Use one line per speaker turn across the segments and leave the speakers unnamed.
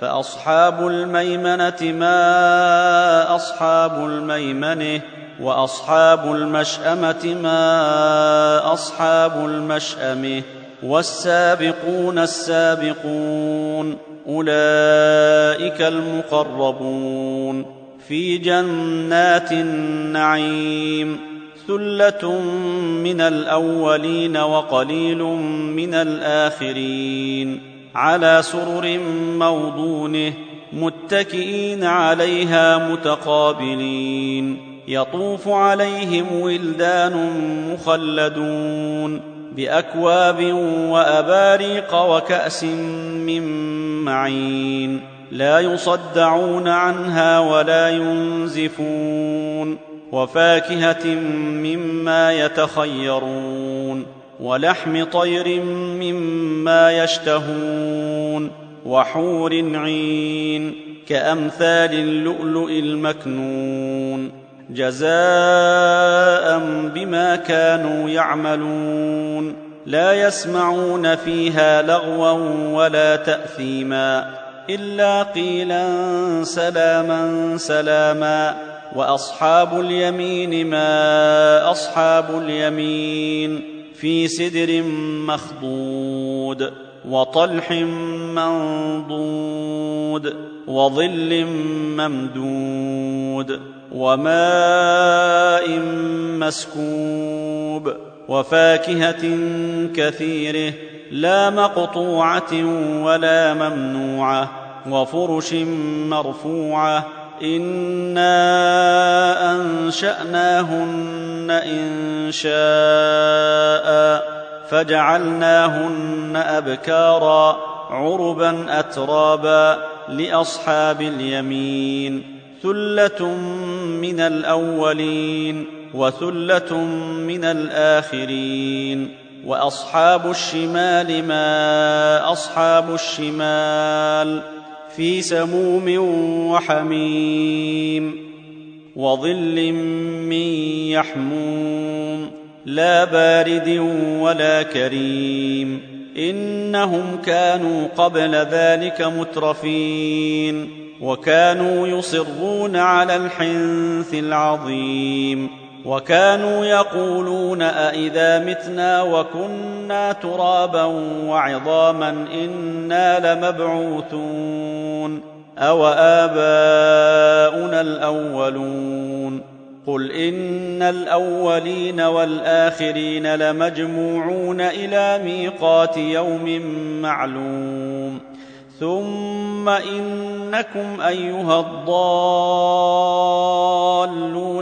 فأصحاب الميمنة ما أصحاب الميمنة وأصحاب المشأمة ما أصحاب المشأمة والسابقون السابقون أولئك المقربون في جنات النعيم ثلة من الأولين وقليل من الآخرين على سرر موضونة متكئين عليها متقابلين. يطوف عليهم ولدان مخلدون بأكواب وأباريق وكأس من معين. لا يصدعون عنها ولا ينزفون. وفاكهة مما يتخيرون. ولحم طير مما يشتهون وحور عين كأمثال اللؤلؤ المكنون جزاء بما كانوا يعملون لا يسمعون فيها لغوا ولا تأثيما إلا قيلا سلاما سلاما وأصحاب اليمين ما أصحاب اليمين في سدر مخضود وطلح منضود وظل ممدود وماء مسكوب وفاكهة كثيره لا مقطوعة ولا ممنوعة وفرش مرفوعة إنا أنشأناهن إن شاء فجعلناهن أبكارا عربا أترابا لأصحاب اليمين ثلة من الأولين وثلة من الآخرين وأصحاب الشمال ما أصحاب الشمال في سموم وحميم وظل من يحموم لا بارد ولا كريم. إنهم كانوا قبل ذلك مترفين وكانوا يصرون على الحنث العظيم. وكانوا يقولون أإذا متنا وكنا ترابا وعظاما إنا لمبعوثون. أو آباؤنا الأولون قل إن الأولين والآخرين لمجموعون إلى ميقات يوم معلوم ثم انكم ايها الضالون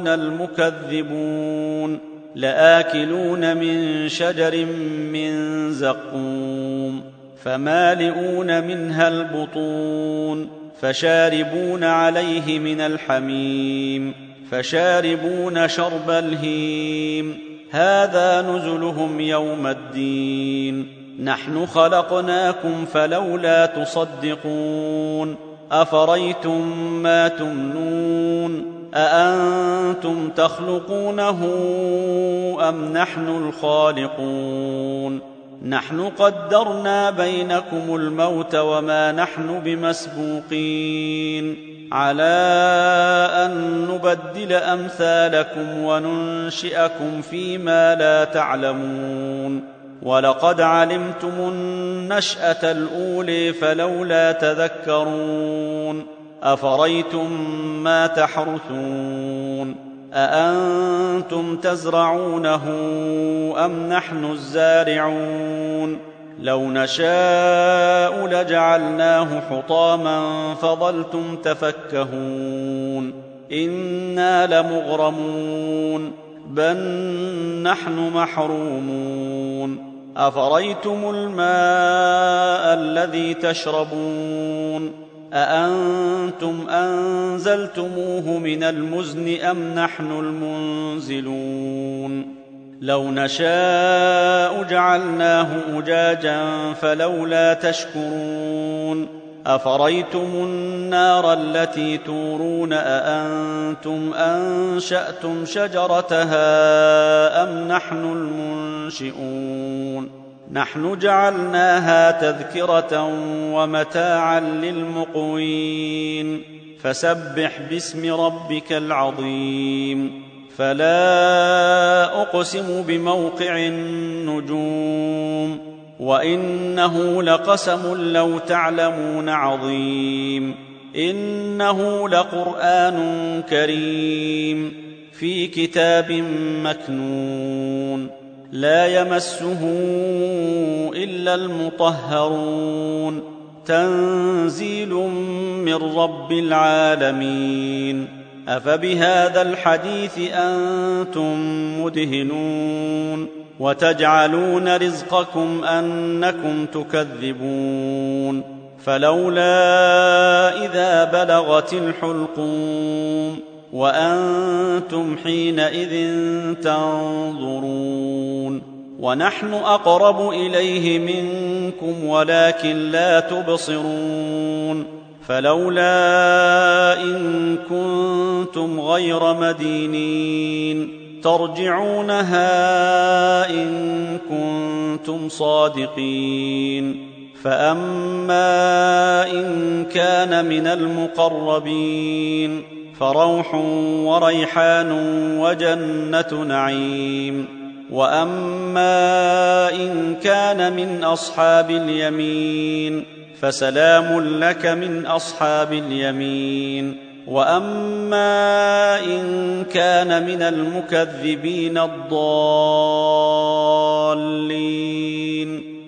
المكذبون لاكلون من شجر من زقوم فمالئون منها البطون فشاربون عليه من الحميم فشاربون شرب الهيم. هذا نزلهم يوم الدين. نحن خلقناكم فلولا تصدقون. أفريتم ما تمنون؟ أأنتم تخلقونه أم نحن الخالقون؟ نحن قدرنا بينكم الموت وما نحن بمسبوقين. على أن نبدل أمثالكم وننشئكم فيما لا تعلمون. ولقد علمتم النشأة الأولي فلولا تذكرون. أفريتم ما تحرثون؟ اانتم تزرعونه ام نحن الزارعون لو نشاء لجعلناه حطاما فظلتم تفكهون أنا لمغرمون بل نحن محرومون افريتم الماء الذي تشربون أأنتم أنزلتموه من المزن أم نحن المنزلون؟ لو نشاء جعلناه أجاجا فلولا تشكرون. أفريتم النار التي تورون أأنتم أنشأتم شجرتها أم نحن المنشئون؟ نحن جعلناها تذكرة ومتاعا للمقوين. فسبح باسم ربك العظيم. فلا أقسم بموقع النجوم. وإنه لقسم لو تعلمون عظيم. إنه لقرآن كريم. في كتاب مكنون. لا يمسه إلا المطهرون. تنزيل من رب العالمين. أفبهذا الحديث أنتم مدهنون. وتجعلون رزقكم أنكم تكذبون. فلولا إذا بلغت الحلقوم. وأنتم حينئذ تنظرون ونحن أقرب إليه منكم ولكن لا تبصرون فلولا إن كنتم غير مدينين ترجعونها إن كنتم صادقين فأما إن كان من المقربين فروح وريحان وجنة نعيم. وأما إن كان من أصحاب اليمين فسلام لك من أصحاب اليمين. وأما إن كان من المكذبين الضالين.